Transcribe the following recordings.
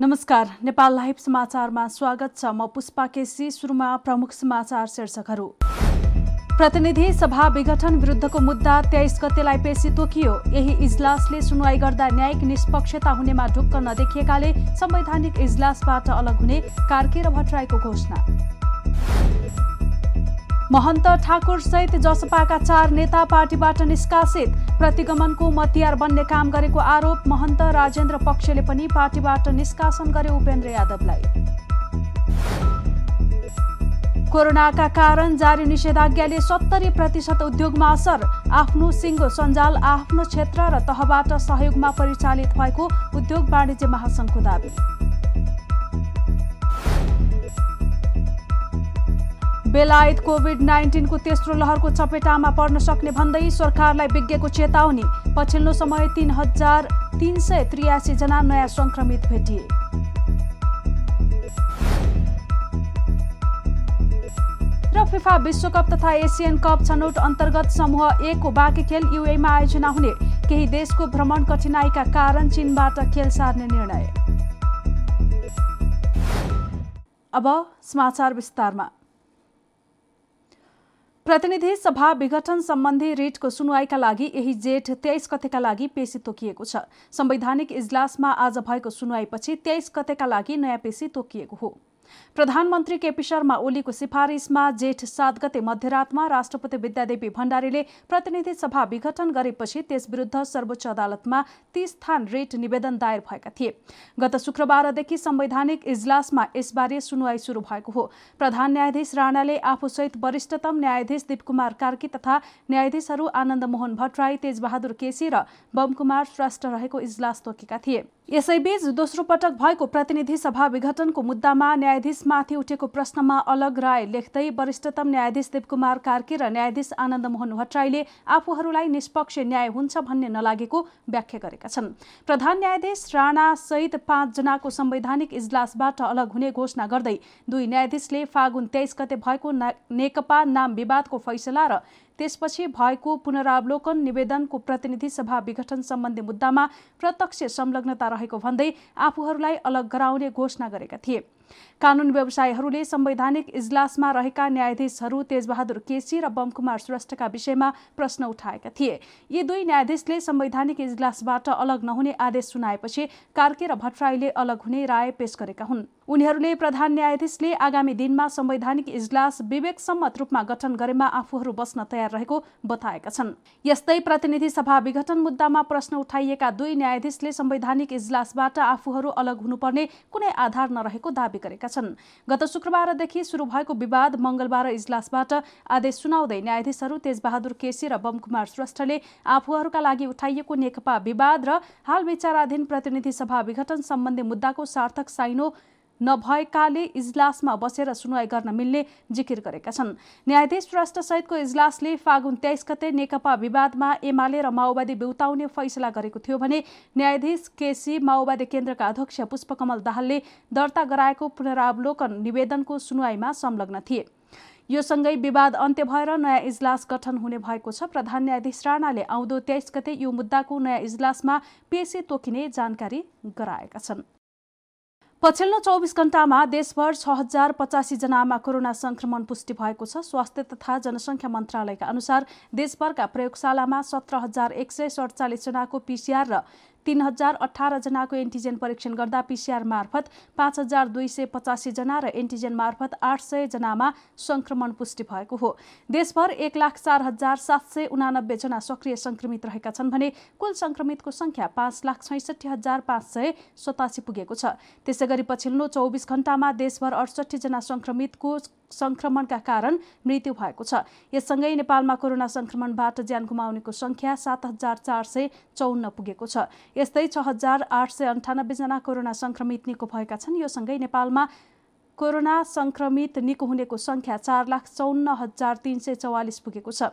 नमस्कार नेपाल लाइभ समाचारमा स्वागत छ म पुष्पा केसी सुरुमा प्रमुख समाचार शीर्षकहरू। प्रतिनिधि सभा विघटन विरुद्धको मुद्दा तेइस गतेलाई पेशी तोकियो। यही इजलासले सुनवाई गर्दा न्यायिक निष्पक्षता हुनेमा ढुक्क नदेखिएकाले संवैधानिक इजलासबाट अलग हुने कार्की र भट्टराईको घोषणा। महन्त ठाकुर सहित जसपाका चार नेता पार्टीबाट निष्कासित प्रतिगमनको मतियार बन्ने काम गरेको आरोप महन्त राजेन्द्र पक्षले पनि पार्टीबाट निष्कासन गरे उपेन्द्र यादवलाई। कोरोनाका कारण जारी निषेधाज्ञाले सत्तरी प्रतिशत उद्योगमा असर। आफ्नो सिङ्गो सञ्जाल आफ्नो क्षेत्र र तहबाट सहयोगमा परिचालित भएको उद्योग वाणिज्य महासङ्घको दावी। बेलायत कोभिड नाइन्टिनको तेस्रो लहरको चपेटामा पर्न सक्ने भन्दै सरकारलाई विज्ञको चेतावनी। पछिल्लो समय तीन हजार तीन सय त्रियासी जना नयाँ संक्रमित भेटिए। र फिफा विश्वकप तथा एसियन कप छनौट अन्तर्गत समूह एकको बाँकी खेल युएमा आयोजना हुने। केही देशको भ्रमण कठिनाईका कारण चीनबाट खेल सार्ने निर्णय। अब समाचार विस्तारमा। प्रतिनिधि सभा विघटन सम्बन्धी रिटको सुनवाईका लागि यही जेठ तेइस गतेका लागि पेशी तोकिएको छ। संवैधानिक इजलासमा आज भएको सुनवाईपछि तेइस गतेका लागि नयाँ पेशी तोकिएको हो। प्रधानमन्त्री केपी शर्मा ओलीको सिफारिसमा जेठ सात गते मध्यरातमा राष्ट्रपति विद्यादेवी भण्डारीले प्रतिनिधि सभा विघटन गरेपछि त्यस विरुद्ध सर्वोच्च अदालतमा तीस स्थान रेट निवेदन दायर भएका थिए। गत शुक्रबारदेखि संवैधानिक इजलासमा यसबारे सुनवाई शुरू भएको हो। प्रधान न्यायाधीश राणाले आफूसहित वरिष्ठतम न्यायाधीश दीपकुमार कार्की तथा न्यायाधीशहरू आनन्द मोहन भट्टराई तेजबहादुर केसी र बमकुमार श्रेष्ठ रहेको इजलास तोकेका थिए। यसैबीच दोस्रो पटक भएको प्रतिनिधि सभा विघटनको मुद्दामा न्यायाधीशमाथि उठेको प्रश्नमा अलग राय लेख्दै वरिष्ठतम न्यायाधीश देवकुमार कार्की र न्यायाधीश आनन्द मोहन भट्टराईले आफूहरूलाई निष्पक्ष न्याय हुन्छ भन्ने नलागेको व्याख्या गरेका छन्। प्रधान न्यायाधीश राणा सहित पाँचजनाको संवैधानिक इजलासबाट अलग हुने घोषणा गर्दै दुई न्यायाधीशले फागुन तेइस गते भएको नेकपा नाम विवादको फैसला र त्यसपछि भएको पुनरावलोकन निवेदनको प्रतिनिधि सभा विघटन सम्बन्धी मुद्दामा प्रत्यक्ष संलग्नता रहेको भन्दै आफूहरूलाई अलग गराउने घोषणा गरेका थिए। कानून व्यवसायीहरूले संवैधानिक इजलासमा रहेका न्यायाधीशहरू तेजबहादुर केसी र बमकुमार श्रेष्ठका विषयमा प्रश्न उठाएका थिए। यी दुई न्यायाधीशले संवैधानिक इजलासबाट अलग नहुने आदेश सुनाएपछि कार्के र भट्टराईले अलग हुने राय पेश गरेका हुन्। उनीहरूले प्रधान न्यायाधीशले आगामी दिनमा संवैधानिक इजलास विवेकसम्मत रूपमा गठन गरेमा आफूहरू बस्न तयार रहेको बताएका छन्। यस्तै प्रतिनिधि सभा विघटन मुद्दामा प्रश्न उठाइएका दुई न्यायाधीशले संवैधानिक इजलासबाट आफूहरू अलग हुनुपर्ने कुनै आधार नरहेको दावी गरेका छन्। गत शुक्रबारदेखि शुरू भएको विवाद मंगलबार इजलासबाट आदेश सुनाउँदै न्यायाधीशहरू तेजबहादुर केसी र बमकुमार श्रेष्ठले आफूहरूका लागि उठाइएको नेकपा विवाद र हाल विचाराधीन प्रतिनिधि सभा विघटन सम्बन्धी मुद्दाको सार्थक साइनो नभएकाले इजलासमा बसेर सुनवाई गर्न मिल्ने जिकिर गरेका छन्। न्यायाधीश सहितको इजलासले फागुन तेइस गते नेकपा विवादमा एमाले र माओवादी बेउताउने फैसला गरेको थियो भने न्यायाधीश केसी माओवादी केन्द्रका अध्यक्ष पुष्पकमल दाहालले दर्ता गराएको पुनरावलोकन निवेदनको सुनवाईमा संलग्न थिए। यो सँगै विवाद अन्त्य भएर नयाँ इजलास गठन हुने भएको छ। प्रधान न्यायाधीश राणाले आउँदो तेइस गते यो मुद्दाको नयाँ इजलासमा पेशी तोकिने जानकारी गराएका छन्। पछिल्लो चौबिस घण्टामा देशभर छ हजार पचासी जनामा कोरोना संक्रमण पुष्टि भएको छ। स्वास्थ्य तथा जनसङ्ख्या मन्त्रालयका अनुसार देशभरका प्रयोगशालामा सत्र हजार एक सय सडचालिस जनाको पिसिआर र तीन हजार अठारजनाको एन्टिजेन परीक्षण गर्दा पिसिआर मार्फत पाँच हजार दुई सय पचासीजना र एन्टिजेन मार्फत आठ सयजनामा संक्रमण पुष्टि भएको हो। देशभर एक लाख चार हजार सात सय उनानब्बेजना सक्रिय संक्रमित रहेका छन् भने कुल संक्रमितको संख्या पाँच लाख छैसठी हजार पाँच सय सतासी पुगेको छ। त्यसै गरी पछिल्लो चौबिस घण्टामा देशभर अडसठीजना संक्रमितको संक्रमणका कारण मृत्यु भएको छ। यससँगै नेपालमा कोरोना संक्रमणबाट ज्यान गुमाउनेको संख्या सात हजार चार सय चौन्न पुगेको छ। यस्तै छ हजार आठ सय अन्ठानब्बेजना कोरोना संक्रमित निको भएका छन्। यो सँगै नेपालमा कोरोना संक्रमित निको हुनेको संख्या चार लाख चौन्न हजार तिन सय चौवालिस पुगेको छ।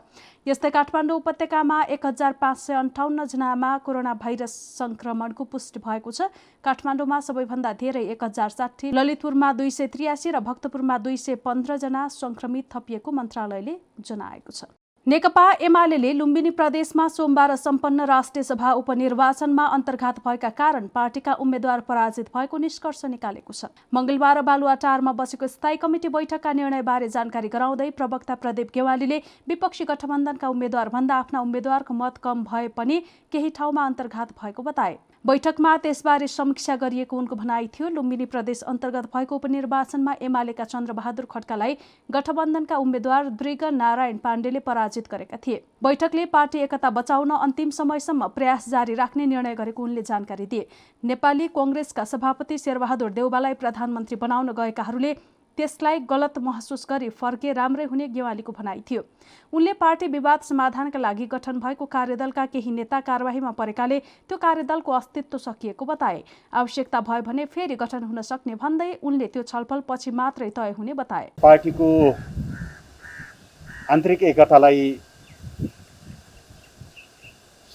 यस्तै काठमाडौँ उपत्यकामा एक हजार पाँच सय अन्ठाउन्नजनामा कोरोना भाइरस संक्रमणको पुष्टि भएको छ। काठमाडौँमा सबैभन्दा धेरै एक हजार साठी ललितपुरमा दुई सय त्रियासी र भक्तपुरमा दुई सय पन्ध्रजना संक्रमित थपिएको मन्त्रालयले जनाएको छ। नेकपा एमाले लुम्बिनी प्रदेशमा सोमबार सम्पन्न राष्ट्रिय सभा उपनिर्वाचनमा अन्तर्घात भएका कारण पार्टीका उम्मेद्वार पराजित भएको निष्कर्ष निकालेको छ। मंगलबार बालुवाटारमा बसेको स्थायी कमिटी बैठकका निर्णयबारे जानकारी गराउँदै प्रवक्ता प्रदीप गेवालीले विपक्षी गठबन्धनका उम्मेद्वार भन्दा आफ्ना उम्मेद्वारको मत कम भए पनि केही ठाउँमा अन्तर्घात भएको बताए। बैठकमा त्यसबारे समीक्षा गरिएको उनको भनाइ थियो लुम्बिनी प्रदेश अन्तर्गत भएको उपनिर्वाचनमा एमालेका चन्द्रबहादुर खड्कालाई गठबन्धनका उम्मेद्वार दृग नारायण पाण्डेले पराजित गरेका थिए। बैठकले पार्टी एकता बचाउन अन्तिम समयसम्म प्रयास जारी राख्ने निर्णय गरेको उनले जानकारी दिए। नेपाली कंग्रेसका सभापति शेरबहादुर देउबालाई प्रधानमन्त्री बनाउन गएकाहरूले त्यसलाई गलत महसुस गरी फर्के राम्रै हुने गेवालीको भनाइ थियो। उनले पार्टी विवाद समाधानका लागि गठन भएको कार्यदलका केही नेता कार्यवाहीमा परेकाले त्यो कार्यदलको अस्तित्व सकिएको बताए। आवश्यकता भयो भने फेरि गठन हुन सक्ने भन्दै उनले त्यो छलफल पछि मात्रै तय हुने बताए। पार्टीको आन्तरिक एकतालाई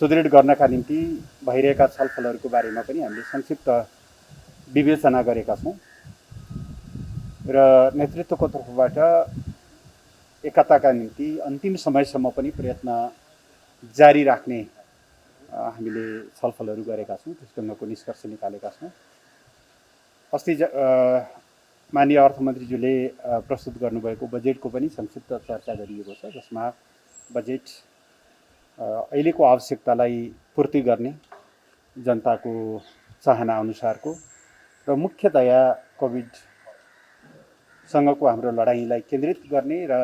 सुदृढ गर्नका निम्ति भइरहेका छलफलहरूको बारेमा पनि हामीले संक्षिप्त विवेचना गरेका छौँ र नेतृत्वको तर्फबाट एकताका निम्ति अन्तिम समयसम्म पनि प्रयत्न जारी राख्ने हामीले छलफलहरू गरेका छौँ। त्यस ढङ्गको निष्कर्ष निकालेका छौँ। अस्ति माननीय अर्थमन्त्रीज्यूले प्रस्तुत गर्नुभएको बजेटको पनि संक्षिप्त चर्चा गरिएको छ जसमा बजेट अहिलेको आवश्यकतालाई पूर्ति गर्ने जनताको चाहना अनुसारको र मुख्यतया कोभिड सँगको हाम्रो लडाइँलाई केन्द्रित गर्ने र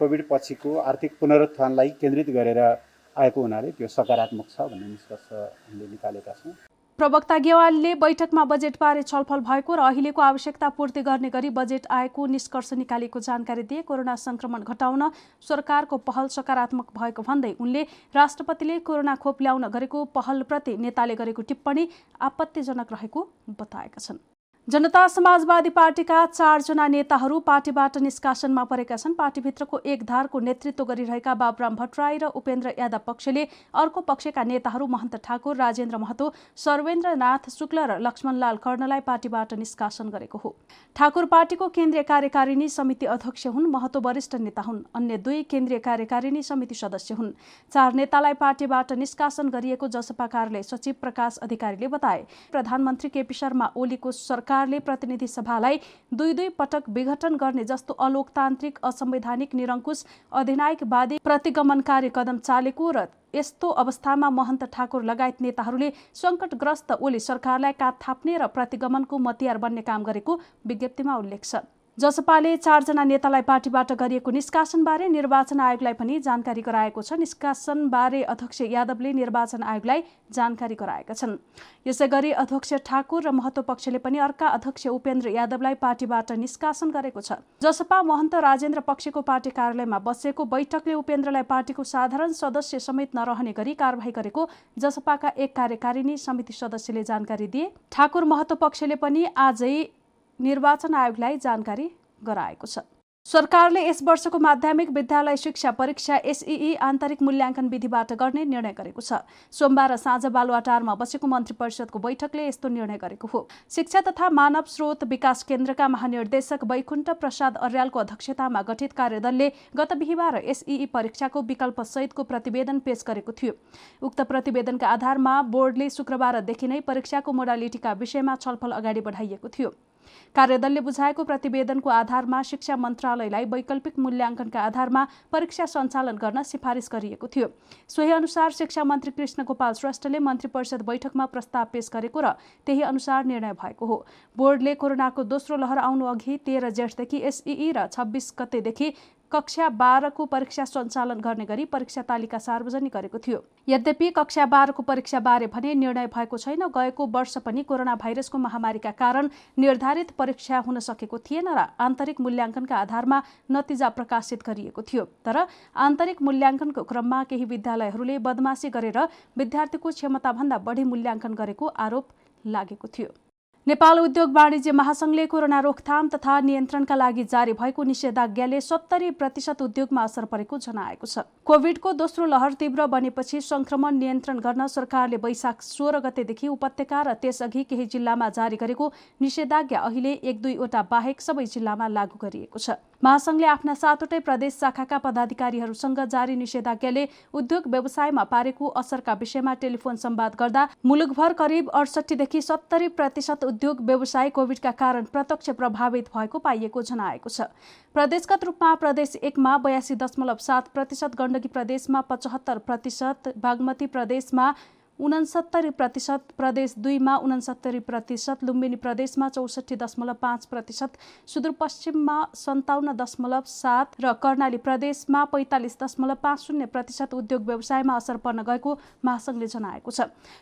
कोभिड पछिको आर्थिक पुनरुत्थानलाई केन्द्रित गरेर आएको हुनाले त्यो सकारात्मक छ भन्ने निष्कर्ष हामीले निकालेका छौँ। प्रवक्ता गेवालले बैठकमा बजेटबारे छलफल भएको र अहिलेको आवश्यकता पूर्ति गर्ने गरी बजेट आएको निष्कर्ष निकालेको जानकारी दिए कोरोना संक्रमण घटाउन सरकारको पहल सकारात्मक भएको भन्दै उनले राष्ट्रपतिले कोरोना खोप ल्याउन गरेको पहलप्रति नेताले गरेको टिप्पणी आपत्तिजनक रहेको बताएका छन्। जनता समाजवादी पार्टीका चारजना नेताहरू पार्टीबाट निष्कासनमा परेका छन्। पार्टीभित्रको एक धारको नेतृत्व गरिरहेका बाबुराम भट्टराई र उपेन्द्र यादव पक्षले अर्को पक्षका नेताहरू महन्त ठाकुर राजेन्द्र महतो सर्वेन्द्रनाथ शुक्ल र लक्ष्मणलाल कर्णलाई पार्टीबाट निष्कासन गरेको हो। ठाकुर पार्टीको केन्द्रीय कार्यकारिणी समिति अध्यक्ष हुन् महतो वरिष्ठ नेता हुन्। अन्य दुई केन्द्रीय कार्यकारिणी समिति सदस्य हुन्। चार नेतालाई पार्टीबाट निष्कासन गरिएको जसपा कार्यालय सचिव प्रकाश अधिकारीले बताए। प्रधानमन्त्री केपी शर्मा ओलीको सरकार सरकारले प्रतिनिधि सभालाई दुई दुई पटक विघटन गर्ने जस्तो अलोकतान्त्रिक असंवैधानिक निरङ्कुश अधिनायकवादी प्रतिगमनकारी कदम चालेको र यस्तो अवस्थामा महन्त ठाकुर लगायत नेताहरूले सङ्कटग्रस्त ओली सरकारलाई कात थाप्ने र प्रतिगमनको मतियार बन्ने काम गरेको विज्ञप्तिमा उल्लेख छ। जसपाले चारजना नेतालाई पार्टीबाट गरिएको निष्कासनबारे निर्वाचन आयोगलाई पनि जानकारी गराएको छ। निष्कासनबारे अध्यक्ष यादवले निर्वाचन आयोगलाई जानकारी गराएका छन्। यसै गरी अध्यक्ष ठाकुर र महत्व पक्षले पनि अर्का अध्यक्ष उपेन्द्र यादवलाई पार्टीबाट निष्कासन गरेको छ। जसपा महन्त राजेन्द्र पक्षको पार्टी कार्यालयमा बसेको बैठकले उपेन्द्रलाई पार्टीको साधारण सदस्य समेत नरहने गरी कारवाही गरेको जसपाका एक कार्यकारिणी समिति सदस्यले जानकारी दिए। ठाकुर महत्व पक्षले पनि आजै निर्वाचन आयोगलाई जानकारी गराएको छ। सरकारले यस वर्षको माध्यमिक विद्यालय शिक्षा परीक्षा एसईई आन्तरिक मूल्याङ्कन विधिबाट गर्ने निर्णय गरेको छ। सोमबार साँझ बालुवाटारमा बसेको मन्त्री परिषदको बैठकले यस्तो निर्णय गरेको हो। शिक्षा तथा मानव स्रोत विकास केन्द्रका महानिर्देशक वैकुण्ठ प्रसाद अर्यालको अध्यक्षतामा गठित कार्यदलले गत बिहिबार एसईई परीक्षाको विकल्प सहितको प्रतिवेदन पेश गरेको थियो। उक्त प्रतिवेदनका आधारमा बोर्डले शुक्रबारदेखि नै परीक्षाको मोडालिटीका विषयमा छलफल अगाडि बढाइएको थियो। कार्यदलले बुझाएको प्रतिवेदनको आधारमा शिक्षा मन्त्रालयलाई वैकल्पिक मूल्याङ्कनका आधारमा परीक्षा सञ्चालन गर्न सिफारिस गरिएको थियो। सोही अनुसार शिक्षा मन्त्री कृष्ण गोपाल श्रेष्ठले मन्त्री परिषद बैठकमा प्रस्ताव पेश गरेको र त्यही अनुसार निर्णय भएको हो। बोर्डले कोरोनाको दोस्रो लहर आउनु अघि तेह्र जेठदेखि एसई र छब्बिस गतेदेखि कक्षा बाह्रको परीक्षा सञ्चालन गर्ने गरी परीक्षा तालिका सार्वजनिक गरेको थियो। यद्यपि कक्षा बाह्रको परीक्षाबारे भने निर्णय भएको छैन गएको वर्ष पनि कोरोना भाइरसको महामारीका कारण निर्धारित परीक्षा हुन सकेको थिएन र आन्तरिक मूल्याङ्कनका आधारमा नतिजा प्रकाशित गरिएको थियो। तर आन्तरिक मूल्याङ्कनको क्रममा केही विद्यालयहरूले बदमासी गरेर विद्यार्थीको क्षमताभन्दा बढी मूल्याङ्कन गरेको आरोप लागेको थियो। नेपाल उद्योग वाणिज्य महासंघले कोरोना रोकथाम तथा नियन्त्रणका लागि जारी भएको निषेधाज्ञाले सत्तरी प्रतिशत उद्योगमा असर परेको जनाएको छ। कोविडको दोस्रो लहर तीव्र बनेपछि संक्रमण नियन्त्रण गर्न सरकारले वैशाख सोह्र गतेदेखि उपत्यका र त्यसअघि केही जिल्लामा जारी गरेको निषेधाज्ञा अहिले एक दुईवटा बाहेक सबै जिल्लामा लागू गरिएको छ। महासङ्घले आफ्ना सातवटै प्रदेश शाखाका पदाधिकारीहरूसँग जारी निषेधाज्ञाले उद्योग व्यवसायमा पारेको असरका विषयमा टेलिफोन संवाद गर्दा मुलुकभर करिब अडसठीदेखि सत्तरी प्रतिशत उद्योग व्यवसाय कोविडका कारण प्रत्यक्ष प्रभावित भएको पाइएको जनाएको छ। प्रदेशगत रूपमा प्रदेश एकमा बयासी दशमलव सात प्रतिशत गण्डकी प्रदेशमा पचहत्तर प्रतिशत बागमती प्रदेशमा उनसत्तरी प्रतिशत प्रदेश दुईमा उनसत्तरी प्रतिशत लुम्बिनी प्रदेशमा चौसठी दशमलव पाँच प्रतिशत सुदूरपश्चिममा सन्ताउन्न दशमलव सात र कर्णाली प्रदेशमा पैँतालिस दशमलव पाँच शून्य प्रतिशत उद्योग व्यवसायमा असर पर्न गएको महासङ्घले जनाएको छ।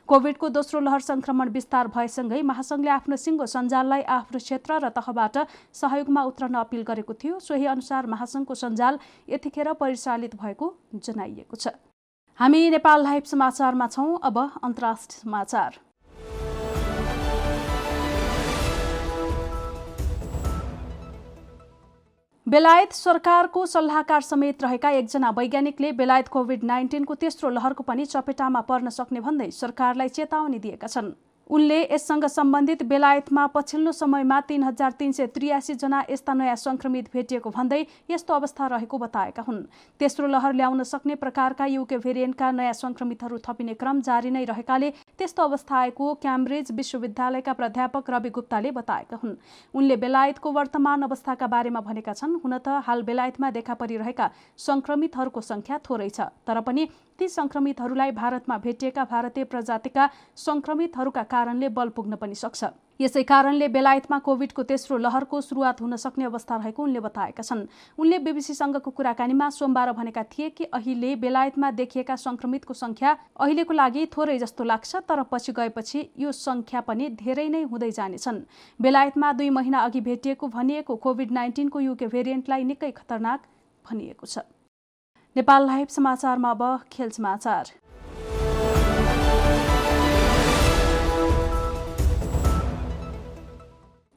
कोभिडको दोस्रो लहर संक्रमण विस्तार भएसँगै महासङ्घले आफ्नो सिङ्गो सञ्जाललाई आफ्नो क्षेत्र र तहबाट सहयोगमा उत्रन अपिल गरेको थियो। सोही अनुसार महासङ्घको सञ्जाल यतिखेर परिचालित भएको जनाइएको छ। हामी नेपाल लाइभ समाचारमा छौँ। अब अन्तर्राष्ट्रिय समाचार। बेलायत सरकारको सल्लाहकार समेत रहेका एकजना वैज्ञानिकले बेलायत कोभिड नाइन्टिनको तेस्रो लहरको पनि चपेटामा पर्न सक्ने भन्दै सरकारलाई चेतावनी दिएका छन्। उनले यससँग सम्बन्धित बेलायतमा पछिल्लो समयमा तीन हजार तीन सय त्रियासीजना यस्ता नयाँ संक्रमित भेटिएको भन्दै यस्तो अवस्था रहेको बताएका हुन्। तेस्रो लहर ल्याउन सक्ने प्रकारका युके भेरिएन्टका नयाँ संक्रमितहरू थपिने क्रम जारी नै रहेकाले त्यस्तो अवस्था आएको क्याम्ब्रिज विश्वविद्यालयका प्राध्यापक रवि गुप्ताले बताएका हुन्। उनले बेलायतको वर्तमान अवस्थाका बारेमा भनेका छन् हुन त हाल बेलायतमा देखा परिरहेका संक्रमितहरूको संख्या थोरै छ तर पनि ती संक्रमितहरूलाई भारतमा भेटिएका भारतीय प्रजातिका संक्रमितहरूका कारणले बल पुग्न पनि सक्छ। यसै कारणले बेलायतमा कोभिडको तेस्रो लहरको सुरुवात हुन सक्ने अवस्था रहेको उनले बताएका छन्। उनले बिबिसीसँगको कुराकानीमा सोमबार भनेका थिए कि अहिले बेलायतमा देखिएका संक्रमितको संख्या अहिलेको लागि थोरै जस्तो लाग्छ तर पछि गएपछि यो संख्या पनि धेरै नै हुँदै जानेछन्। बेलायतमा दुई महिना अघि भेटिएको भनिएको कोभिड नाइन्टिनको युके भेरिएन्टलाई निकै खतरनाक भनिएको छ। नेपाल लाइभ समाचारमा अब खेल समाचार।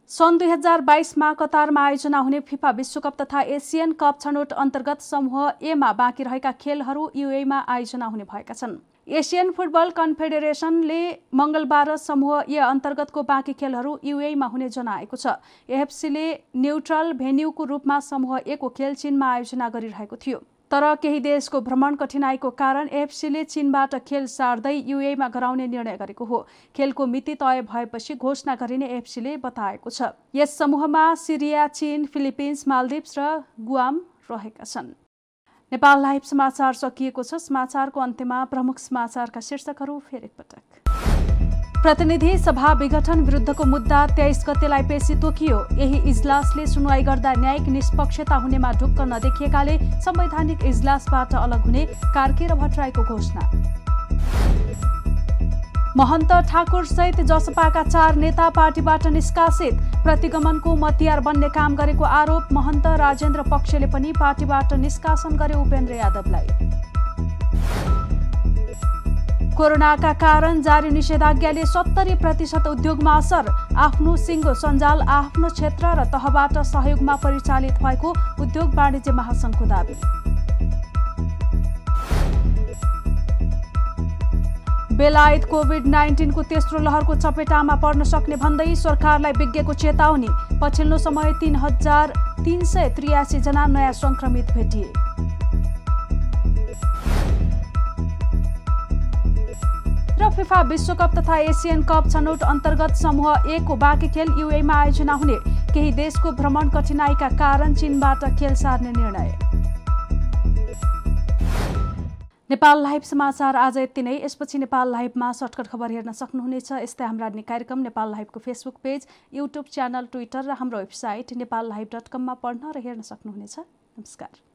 सन् दुई हजार बाइसमा कतारमा आयोजना हुने फिफा विश्वकप तथा एसियन कप छनौट अन्तर्गत समूह एमा बाँकी रहेका खेलहरू युएमा आयोजना हुने भएका छन्। एसियन फुटबल कन्फेडरेसनले मङ्गलबार समूह ए अन्तर्गतको बाँकी खेलहरू युएमा हुने जनाएको छ। एएफसीले न्युट्रल भेन्यूको रूपमा समूह एको खेल चीनमा आयोजना गरिरहेको थियो। तर केही देशको भ्रमण कठिनाईको कारण एफसीले चीनबाट खेल सार्दै युएमा गराउने निर्णय गरेको हो। खेलको मिति तय भएपछि घोषणा गरिने एफसीले बताएको छ। यस समूहमा सिरिया चीन फिलिपिन्स मालदिप्स र गुआम रहेका छन्। नेपाल लाइभ समाचार सकिएको छ। समाचारको अन्त्यमा प्रमुख समाचारका शीर्षकहरू फेरि एकपटक प्रतिनिधि सभा विघटन विरुद्धको मुद्दा तेइस गतेलाई पेशी तोकियो। यही इजलासले सुनवाई गर्दा न्यायिक निष्पक्षता हुनेमा ढुक्क नदेखिएकाले संवैधानिक इजलासबाट अलग हुने कार्की र भट्टराईको घोषणा। महन्त ठाकुर सहित जसपाका चार नेता पार्टीबाट निष्कासित प्रतिगमनको मतियार बन्ने काम गरेको आरोप महन्त राजेन्द्र पक्षले पनि पार्टीबाट निष्कासन गरे उपेन्द्र यादवलाई। कोरोनाका कारण जारी निषेधाज्ञाले सत्तरी प्रतिशत उद्योगमा असर। आफ्नो सिङ्गो सञ्जाल आफ्नो क्षेत्र र तहबाट सहयोगमा परिचालित भएको उद्योग वाणिज्य महासङ्घको दावी। बेलायत कोभिड नाइन्टिनको तेस्रो लहरको चपेटामा पर्न सक्ने भन्दै सरकारलाई विज्ञको चेतावनी। पछिल्लो समय तीन हजार तीन सय त्रियासी जना नयाँ संक्रमित भेटिए। फिफा विश्वकप तथा एसियन कप छनौट अन्तर्गत समूह एकको बाँकी खेल युएमा आयोजना हुने। केही देशको भ्रमण कठिनाईका कारण चीनबाट खेल सार्ने निर्णय। नेपाल लाइभ समाचार आज यति नै। यसपछि नेपाल लाइभमा सर्टकट खबर हेर्न सक्नुहुनेछ। यस्तै हाम्रा कार्यक्रम Nepal लाइभको Facebook page YouTube channel Twitter र हाम्रो वेबसाइट नेपाल लाइभ डट कममा पढ्न र हेर्न सक्नुहुनेछ। नमस्कार।